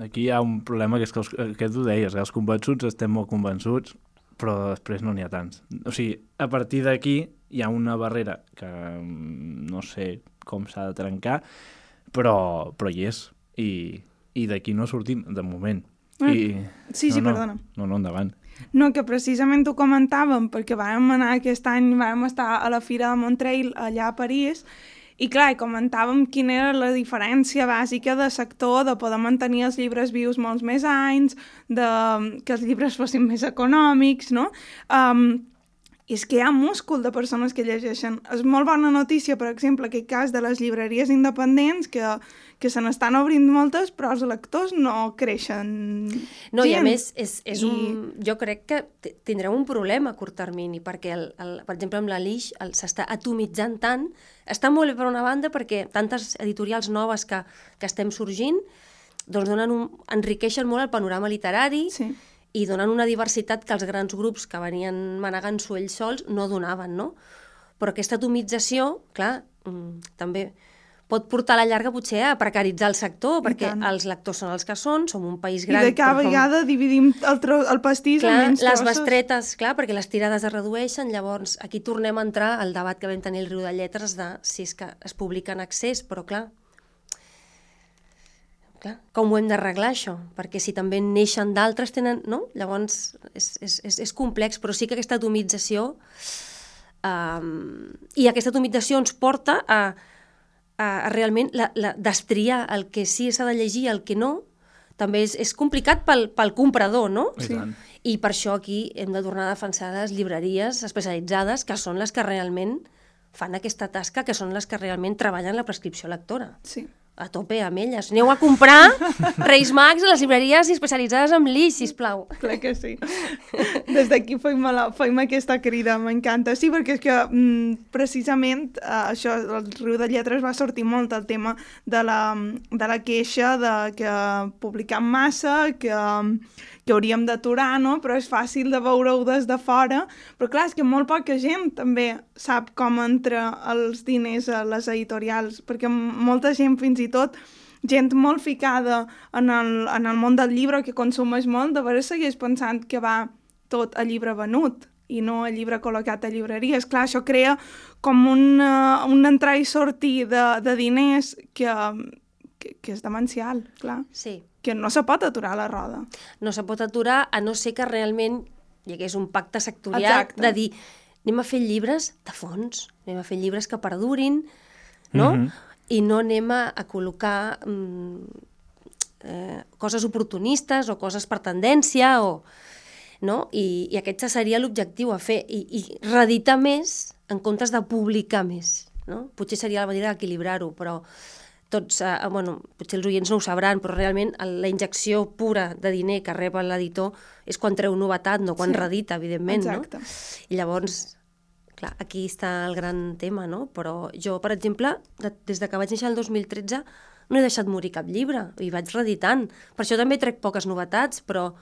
Aquí hi ha un problema que és que, els, que tu deies, els convençuts estem molt convençuts, però després no n'hi ha tants. O sigui, a partir d'aquí hi ha una barrera que mm, no sé com s'ha de trencar, però, però hi és. I, i d'aquí no sortim, de moment. Ah, I... sí, sí, no, no, perdona. No, no, endavant. No, que precisament ho comentàvem, perquè vam anar aquest any, vam estar a la Fira de Montreal, allà a París, i clar, comentàvem quina era la diferència bàsica de sector, de poder mantenir els llibres vius molts més anys, de que els llibres fossin més econòmics, no? Um, i és que hi ha múscul de persones que llegeixen. És molt bona notícia, per exemple, aquest cas de les llibreries independents, que, que se n'estan obrint moltes, però els lectors no creixen No, i a més, és, és I- un, jo crec que t- tindreu un problema a curt termini, perquè, el, el, per exemple, amb la Lix s'està atomitzant tant. Està molt bé per una banda perquè tantes editorials noves que, que estem sorgint doncs donen un, enriqueixen molt el panorama literari Sí. I donen una diversitat que els grans grups que venien manegant-s'ho ells sols no donaven, no? Però aquesta atomització, clar, mm, també pot portar a la llarga potser a precaritzar el sector, I perquè tant. els lectors són els que són, som un país I gran. de cada som- vegada dividim el, tro el pastís en Clar, menys les trossos. bestretes, clar, perquè les tirades es redueixen, llavors aquí tornem a entrar al debat que vam tenir el Riu de Lletres de si és que es publica en accés, però clar, clar com ho hem d'arreglar això? Perquè si també en neixen d'altres tenen... No? Llavors és, és, és, és complex, però sí que aquesta atomització um, i aquesta atomització ens porta a, a, a realment la, la, destriar el que sí s'ha de llegir i el que no, també és, és complicat pel, pel comprador, no? I tant. I per això aquí hem de tornar a defensar les llibreries especialitzades, que són les que realment fan aquesta tasca, que són les que realment treballen la prescripció lectora. Sí. A tope amb elles. Aneu a comprar Reis Mags a les llibreries especialitzades en Lis, sisplau. Clar que sí. Des d'aquí fem, la, fem aquesta crida, m'encanta. Sí, perquè és que mm, precisament eh, això, el Riu de Lletres va sortir molt el tema de la, de la queixa de que publicam massa, que, que hauríem d'aturar, no? Però és fàcil de veure-ho des de fora. Però clar, és que molt poca gent també sap com entra els diners a les editorials, perquè molta gent fins i tot gent molt ficada en el, en el món del llibre que consumeix molt, de vegades segueix pensant que va tot a llibre venut i no a llibre col·locat a llibreries. Clar, això crea com un, uh, un entrar i sortir de, de diners que, que, que és demencial, clar. Sí. Que no se pot aturar la roda. No se pot aturar a no ser que realment hi hagués un pacte sectorial Exacte. de dir anem a fer llibres de fons, anem a fer llibres que perdurin, no? Mhm. I no anem a, a col·locar mm, eh, coses oportunistes o coses per tendència o... No? I, I aquest seria l'objectiu, a fer, i, i reeditar més en comptes de publicar més. No? Potser seria la manera d'equilibrar-ho, però tots, eh, bueno, potser els oients no ho sabran, però realment la injecció pura de diner que rep l'editor és quan treu novetat, no quan Sí. sí. redita, evidentment. Exacte. No? I llavors, clar, aquí està el gran tema, no? Però jo, per exemple, de, des de que vaig néixer el 2013, no he deixat morir cap llibre, i vaig reeditant. Per això també trec poques novetats, però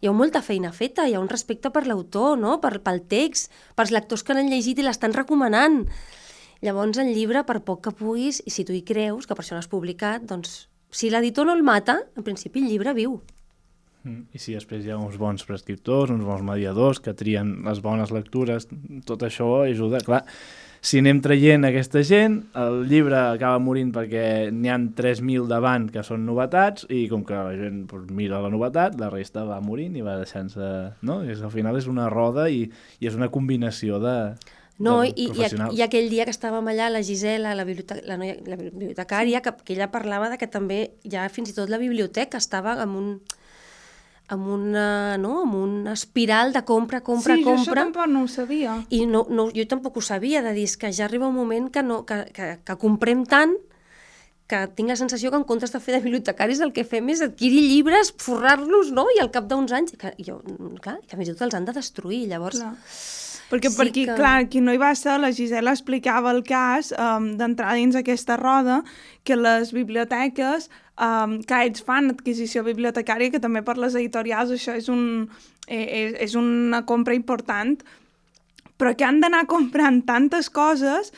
hi ha molta feina feta, hi ha un respecte per l'autor, no? per, pel text, pels lectors que l'han llegit i l'estan recomanant. Llavors, el llibre, per poc que puguis, i si tu hi creus, que per això l'has publicat, doncs, si l'editor no el mata, en principi el llibre viu. Mm, I si després hi ha uns bons prescriptors, uns bons mediadors que trien les bones lectures, tot això ajuda. Clar, si anem traient aquesta gent, el llibre acaba morint perquè n'hi han 3.000 davant que són novetats i com que la gent pues, mira la novetat, la resta va morint i va deixant-se... No? És, al final és una roda i, i és una combinació de, No, i, i, i aquell dia que estàvem allà, la Gisela, la, bibliote la, noia, la bibliotecària, que, que ella parlava de que també ja fins i tot la biblioteca estava amb un amb una, no? amb una espiral de compra, compra, sí, jo això compra. tampoc no ho sabia. I no, no, jo tampoc ho sabia, de dir, que ja arriba un moment que, no, que, que, que comprem tant que tinc la sensació que en comptes de fer de bibliotecaris el que fem és adquirir llibres, forrar-los, no? I al cap d'uns anys, que, jo, clar, que fins i tot els han de destruir, llavors... Clar. Perquè Sí per qui, que- clar, qui no hi va ser, la Gisela explicava el cas um, d'entrar dins aquesta roda, que les biblioteques, um, que ells fan adquisició bibliotecària, que també per les editorials això és, un, eh, és, és una compra important, però que han d'anar comprant tantes coses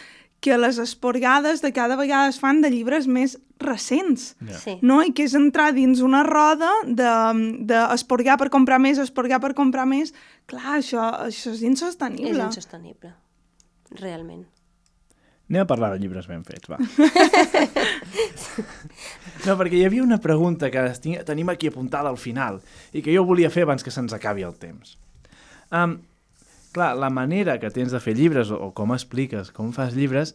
que les esporgades de cada vegada es fan de llibres més recents Ja. Sí. no? i que és entrar dins una roda d'esporgar de, per comprar més, esporgar per comprar més. Clar, això, això és insostenible. És insostenible, realment. Anem a parlar de llibres ben fets, va. No, perquè hi havia una pregunta que tenim aquí apuntada al final i que jo volia fer abans que se'ns acabi el temps. Um, clar, la manera que tens de fer llibres o, o com expliques, com fas llibres,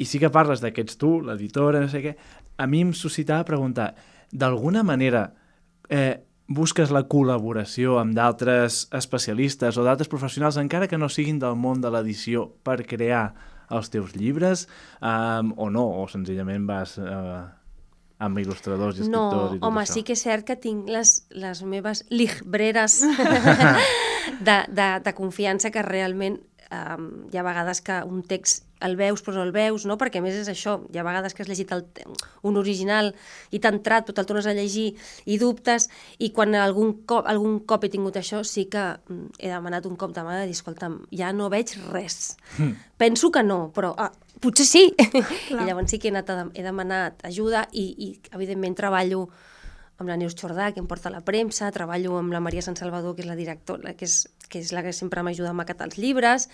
i sí que parles d'aquests tu, l'editora, no sé què, a mi em suscitava preguntar, d'alguna manera eh, busques la col·laboració amb d'altres especialistes o d'altres professionals, encara que no siguin del món de l'edició, per crear els teus llibres, um, o no, o senzillament vas... Uh, amb il·lustradors i escriptors no, i tot home, això. sí que és cert que tinc les, les meves llibreres de, de, de confiança que realment um, hi ha vegades que un text el veus però no el veus, no? perquè més és això, hi ha vegades que has llegit el, un original i t'ha entrat, però te'l tornes a llegir i dubtes, i quan algun cop, algun cop he tingut això, sí que mm, he demanat un cop de mà de dir, escolta'm, ja no veig res. Mm. Penso que no, però ah, potser sí. I llavors sí que he, anat a, he demanat ajuda i, i evidentment treballo amb la Neus Jordà, que em porta la premsa, treballo amb la Maria Sant Salvador, que és la directora, que és, que és la que sempre m'ajuda a maquetar els llibres,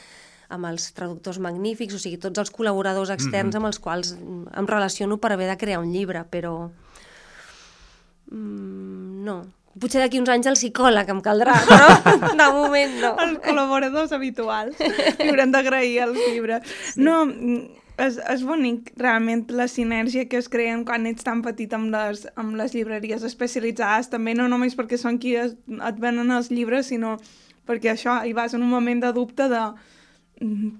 amb els traductors magnífics, o sigui, tots els col·laboradors externs mm -hmm. amb els quals em relaciono per haver de crear un llibre, però... Mm, no, potser d'aquí uns anys el psicòleg em caldrà, però de moment no. Els col·laboradors habituals li haurem d'agrair els llibres. Sí. No, és, és bonic realment la sinergia que es creen quan ets tan petit amb les, amb les llibreries especialitzades, també no només perquè són qui es, et venen els llibres, sinó perquè això, hi vas en un moment de dubte de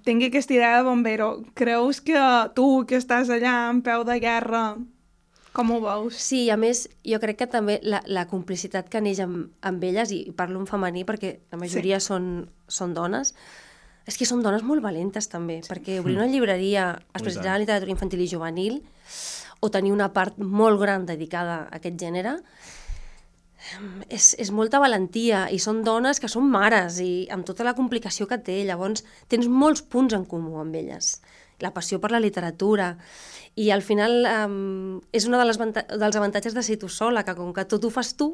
tingui aquesta idea de bombero. Creus que tu, que estàs allà en peu de guerra, com ho veus? Sí, a més, jo crec que també la, la complicitat que neix amb, amb elles, i parlo en femení perquè la majoria sí. són, són dones, és que són dones molt valentes també, sí. perquè obrir una llibreria especialitzada en literatura infantil i juvenil o tenir una part molt gran dedicada a aquest gènere, és, és molta valentia i són dones que són mares i amb tota la complicació que té, llavors tens molts punts en comú amb elles. La passió per la literatura i al final um, és un de les dels avantatges de ser tu sola, que com que tot ho fas tu,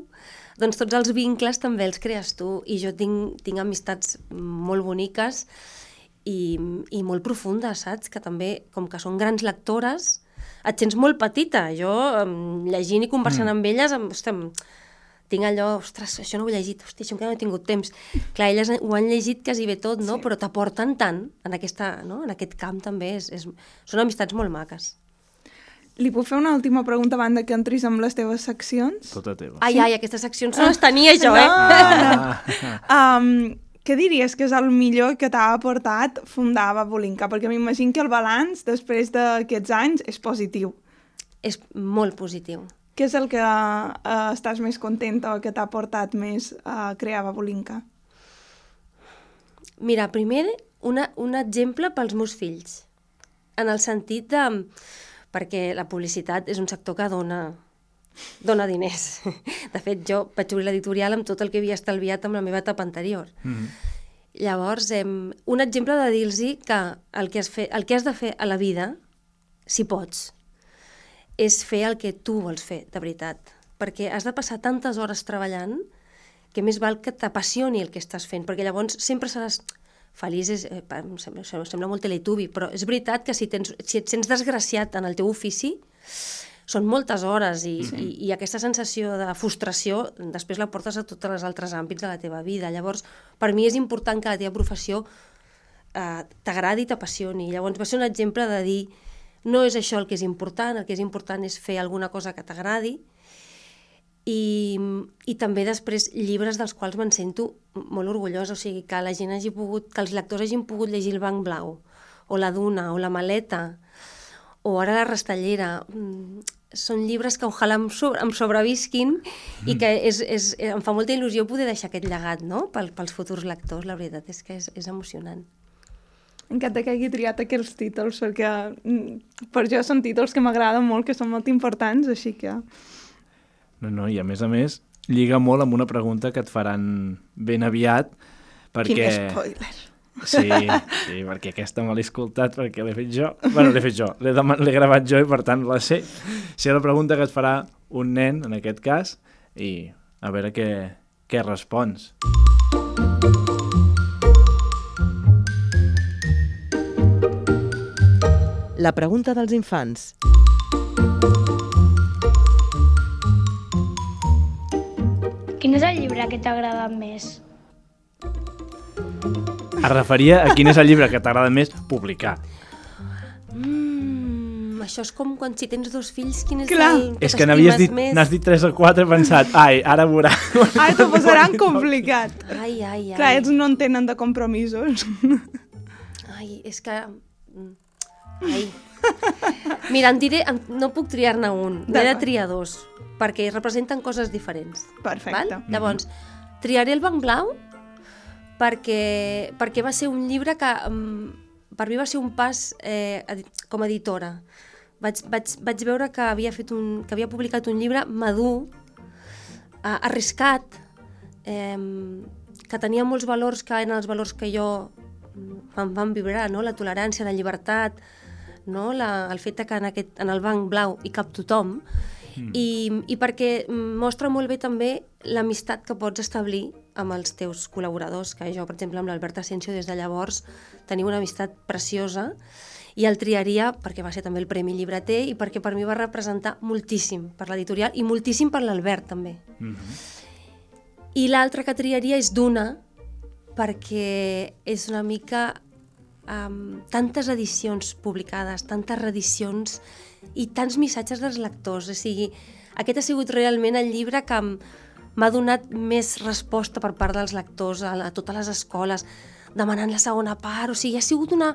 doncs tots els vincles també els crees tu i jo tinc, tinc amistats molt boniques i, i molt profundes, saps? Que també, com que són grans lectores, et sents molt petita. Jo, llegint i conversant mm. amb elles, em, ostres, tinc allò, ostres, això no ho he llegit, hòstia, això encara no he tingut temps. Clar, elles ho han llegit quasi bé tot, no? Sí. Però t'aporten tant en, aquesta, no? en aquest camp també. És, és, són amistats molt maques. Li puc fer una última pregunta abans que entris amb les teves seccions? Tota teva. Ai, ai, aquestes seccions no les tenia jo, eh? No, no. um, què diries que és el millor que t'ha aportat fundar Babolinka? Perquè m'imagino que el balanç després d'aquests anys és positiu. És molt positiu. Què és el que uh, estàs més contenta o que t'ha portat més a crear Babolinka? Mira, primer, una, un exemple pels meus fills, en el sentit de... perquè la publicitat és un sector que dona, dona diners. De fet, jo vaig obrir l'editorial amb tot el que havia estalviat amb la meva etapa anterior. Mm -hmm. Llavors, eh, un exemple de dir-los que el que, has fe, el que has de fer a la vida, si pots, és fer el que tu vols fer, de veritat. Perquè has de passar tantes hores treballant que més val que t'apassioni el que estàs fent, perquè llavors sempre seràs feliç, és, eh, em sembla, sembla molt teletubi, però és veritat que si, tens, si et sents desgraciat en el teu ofici, són moltes hores i, sí. i, i aquesta sensació de frustració després la portes a tots els altres àmbits de la teva vida. Llavors, per mi és important que la teva professió eh, t'agradi i t'apassioni. Llavors, va ser un exemple de dir no és això el que és important, el que és important és fer alguna cosa que t'agradi i, i també després llibres dels quals me'n sento molt orgullosa, o sigui, que la gent hagi pogut, que els lectors hagin pogut llegir el banc blau, o la duna, o la maleta, o ara la rastellera, mm, són llibres que ojalà em, sobre, em sobrevisquin mm. i que és, és, em fa molta il·lusió poder deixar aquest llegat no? Pel, pels futurs lectors, la veritat és que és, és emocionant. M'encanta que hagi triat aquests títols, perquè mm, per jo són títols que m'agraden molt, que són molt importants, així que... No, no, i a més a més, lliga molt amb una pregunta que et faran ben aviat, perquè... Quin spoiler! Sí, sí, perquè aquesta me l'he escoltat perquè l'he fet jo. bueno, l'he fet jo, l'he gravat jo i per tant la sé. Sé la pregunta que et farà un nen, en aquest cas, i a veure què, què respons. La pregunta dels infants. Llibre que t'ha agradat més? Es referia a quin és el llibre que t'agrada més publicar. Mm, això és com quan si tens dos fills, quin és Clar. el que És que n'havies dit, n'has dit 3 o 4 he pensat, ai, ara veurà. Ara t'ho posaran complicat. Ai, ai, ai. Clar, ells no en tenen de compromisos. Ai, és que... mm, Ai. Mira, en diré, no puc triar-ne un, n'he de triar dos, perquè representen coses diferents. Perfecte. Val? Llavors, triaré el Banc Blau perquè, perquè va ser un llibre que um, per mi va ser un pas eh, com a editora. Vaig, vaig, vaig veure que havia, fet un, que havia publicat un llibre madur, eh, arriscat, eh, que tenia molts valors que eren els valors que jo mm, em van vibrar, no? la tolerància, la llibertat, no? la, el fet que en, aquest, en el banc blau hi cap tothom, mm. i, i perquè mostra molt bé també l'amistat que pots establir amb els teus col·laboradors, que jo, per exemple, amb l'Albert Asensio des de llavors tenim una amistat preciosa, i el triaria perquè va ser també el Premi Llibreter i perquè per mi va representar moltíssim per l'editorial i moltíssim per l'Albert també. I l'altre que triaria és Duna, perquè és una mica um, tantes edicions publicades, tantes reedicions i tants missatges dels lectors. O sigui, aquest ha sigut realment el llibre que m'ha donat més resposta per part dels lectors a, a totes les escoles, demanant la segona part. O sigui, ha sigut una,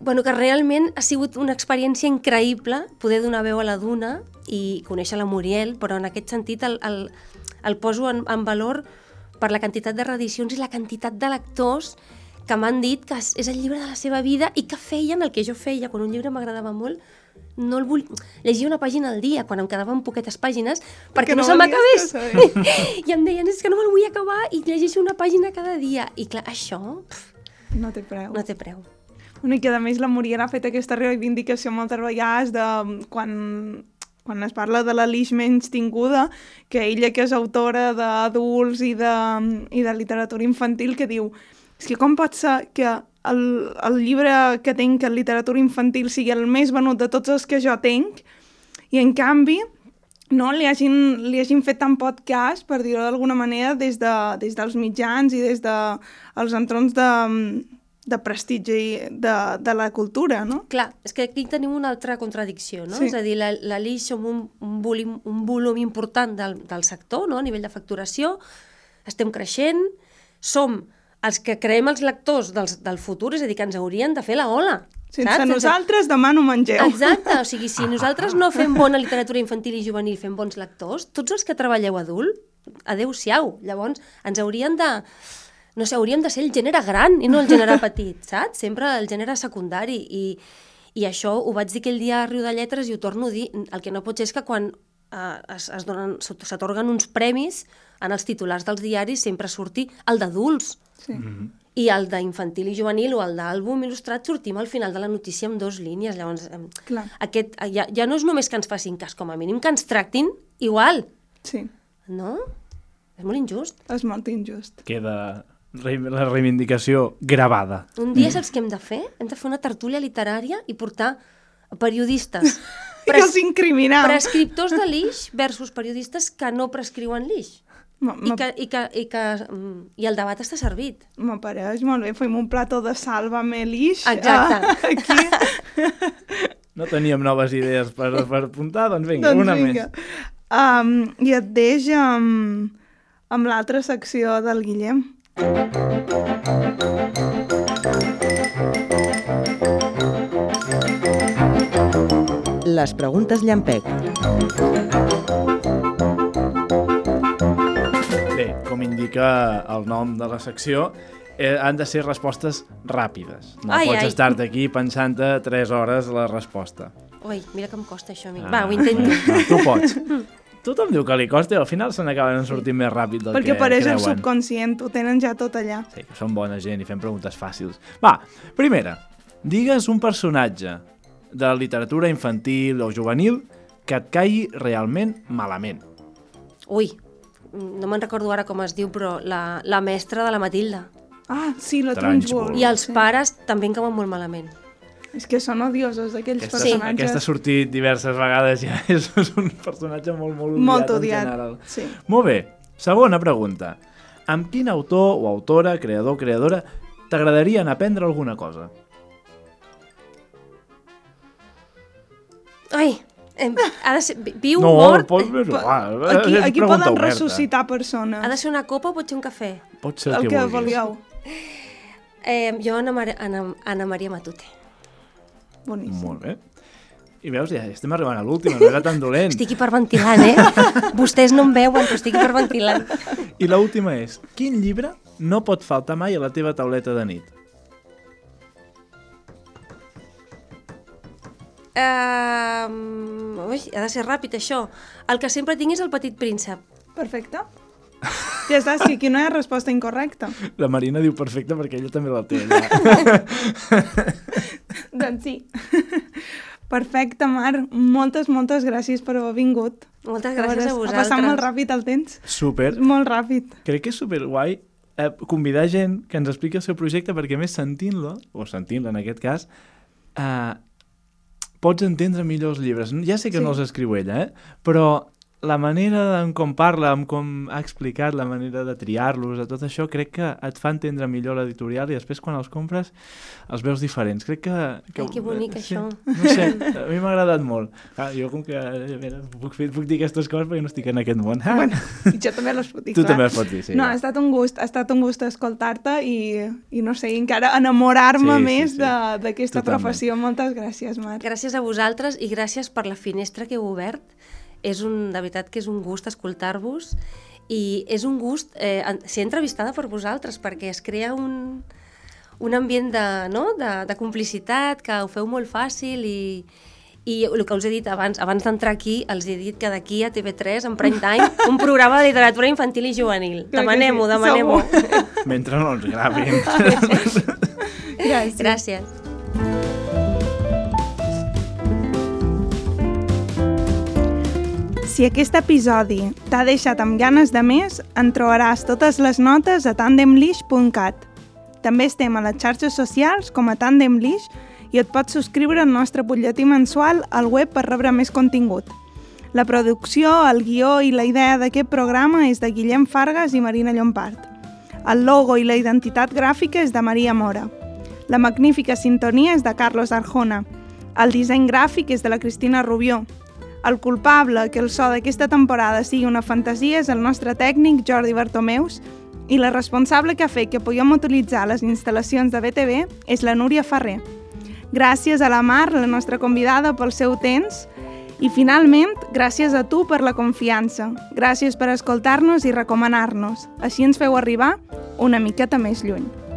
bueno, que realment ha sigut una experiència increïble poder donar veu a la Duna i conèixer la Muriel, però en aquest sentit el, el, el poso en, en valor per la quantitat de reedicions i la quantitat de lectors que m'han dit que és el llibre de la seva vida i que feien el que jo feia. Quan un llibre m'agradava molt, no el vull... llegia una pàgina al dia, quan em quedaven poquetes pàgines, perquè, no no, se m'acabés. I em deien, és que no me'l vull acabar i llegeixo una pàgina cada dia. I clar, això No té preu. no té preu. Bueno, I que a més la Muriel ha fet aquesta reivindicació moltes vegades de mm, quan, quan es parla de la menys tinguda, que ella que és autora d'adults i, de, i de literatura infantil, que diu és que com pot ser que el, el llibre que tinc en literatura infantil sigui el més venut de tots els que jo tinc i en canvi no li hagin, li hagin fet tan poc cas, per dir-ho d'alguna manera, des, de, des dels mitjans i des dels de, els entrons de, de prestigi de, de la cultura, no? Clar, és que aquí tenim una altra contradicció, no? Sí. És a dir, la, la LIX som un, un, volum, un volum important del, del sector, no? a nivell de facturació, estem creixent, som els que creem els lectors dels, del futur, és a dir, que ens haurien de fer la ola. Sense saps? nosaltres demà no mengeu. Exacte, o sigui, si nosaltres no fem bona literatura infantil i juvenil, fem bons lectors, tots els que treballeu adult, adeu-siau. Llavors, ens haurien de... No sé, hauríem de ser el gènere gran i no el gènere petit, saps? Sempre el gènere secundari. I, i això ho vaig dir aquell dia a Riu de Lletres i ho torno a dir. El que no pot ser és que quan eh, es, es donen, s'atorguen uns premis en els titulars dels diaris sempre surti el d'adults. Sí. I el d'infantil i juvenil o el d'àlbum il·lustrat sortim al final de la notícia amb dos línies. Llavors, Clar. aquest, ja, ja no és només que ens facin cas, com a mínim que ens tractin igual, Sí, no? És molt injust. és molt injust. Queda la reivindicació gravada. Un dia saps què hem de fer? Hem de fer una tertúlia literària i portar periodistes, I els incriminar. prescriptors de l'ix versus periodistes que no prescriuen l'ix. Ma- I, que, i, que, i, que, mm, I el debat està servit. M'apareix molt bé, fem un plató de salva melix. Exacte. eh, aquí. No teníem noves idees per, per apuntar, doncs vinga, doncs una vinga. més. Um, I et deix amb, amb l'altra secció del Guillem. Les preguntes llampec. Bé, com indica el nom de la secció, eh, han de ser respostes ràpides. No Ai, pots ai. estar-te aquí pensant-te 3 hores la resposta. Ui, mira que em costa això a mi. Ah, Va, ho intento. Va, tu pots. Tothom diu que li costa i al final se n'acaben sortint més ràpid del Perquè que apareix el creuen. subconscient, ho tenen ja tot allà. Sí, que són bona gent i fem preguntes fàcils. Va, primera, digues un personatge de la literatura infantil o juvenil que et caigui realment malament. Ui, no me'n recordo ara com es diu, però la, la mestra de la Matilda. Ah, sí, la Trunchbull. I els sí. pares també em cauen molt malament. És que són odiosos, aquells Aquesta, Sí. personatges. aquesta ha sortit diverses vegades ja, és, és un personatge molt, molt odiat, Molt en odiat, general. sí. Molt bé, Segona pregunta. Amb quin autor o autora, creador o creadora t'agradaria anar a aprendre alguna cosa? Ai, em, ha de ser, vi- viu, no, mort, pot, eh, va, Aquí, és aquí poden oberta. ressuscitar persones. ha de ser una copa o pot ser un cafè? Pot ser el, el que, que vulguis. vulgueu. Eh, jo, Anna, Mar Anna, Anna Maria Matute. Boníssim. Molt bé. I veus, ja estem arribant a l'última, no era tan dolent. Estic hiperventilant, eh? Vostès no em veuen, però estic hiperventilant. I l'última és, quin llibre no pot faltar mai a la teva tauleta de nit? Uh, ui, ha de ser ràpid, això. El que sempre tinc és el petit príncep. Perfecte. Ja està, si aquí no hi ha resposta incorrecta. La Marina diu perfecte perquè ella també la té doncs sí. Perfecte, Mar. Moltes, moltes gràcies per haver vingut. Moltes A gràcies veure, a Ha vosaltres. passat molt ràpid el temps. Super. Molt ràpid. Crec que és superguai eh, convidar gent que ens expliqui el seu projecte perquè més sentint-lo, o sentint-lo en aquest cas, eh, pots entendre millor els llibres. Ja sé que Sí. no els escriu ella, eh? però la manera en com parla, en com ha explicat, la manera de triar-los, de tot això, crec que et fa entendre millor l'editorial i després quan els compres els veus diferents. Crec que... que Ai, que bonic, sí, això. No sé, a mi m'ha agradat molt. Ah, jo com que a veure, puc, fer, puc dir aquestes coses perquè no estic en aquest món. Ah, Bueno, i jo també les puc dir, tu clar. també les pots dir, sí. no, va. ha estat un gust, ha estat un gust escoltar-te i, i no sé, encara enamorar-me Sí, sí, més sí. de- d'aquesta professió. Moltes gràcies, Mar. Gràcies a vosaltres i gràcies per la finestra que heu obert. És un, de veritat que és un gust escoltar-vos i és un gust eh, ser entrevistada per vosaltres perquè es crea un, un ambient de, no? de, de complicitat, que ho feu molt fàcil i, i el que us he dit abans, abans d'entrar aquí, els he dit que d'aquí a TV3, en prime time, un programa de literatura infantil i juvenil. Demanem-ho, demanem-ho. Mentre no ens gravin. Gràcies. Gràcies. Si aquest episodi t'ha deixat amb ganes de més, en trobaràs totes les notes a tandemlish.cat. També estem a les xarxes socials com a Tandemlish i et pots subscriure al nostre butlletí mensual al web per rebre més contingut. La producció, el guió i la idea d'aquest programa és de Guillem Fargas i Marina Llompart. El logo i la identitat gràfica és de Maria Mora. La magnífica sintonia és de Carlos Arjona. El disseny gràfic és de la Cristina Rubió. El culpable que el so d'aquesta temporada sigui una fantasia és el nostre tècnic Jordi Bartomeus i la responsable que ha fet que puguem utilitzar les instal·lacions de BTV és la Núria Ferrer. Gràcies a la Mar, la nostra convidada, pel seu temps i finalment, gràcies a tu per la confiança. Gràcies per escoltar-nos i recomanar-nos. Així ens feu arribar una miqueta més lluny.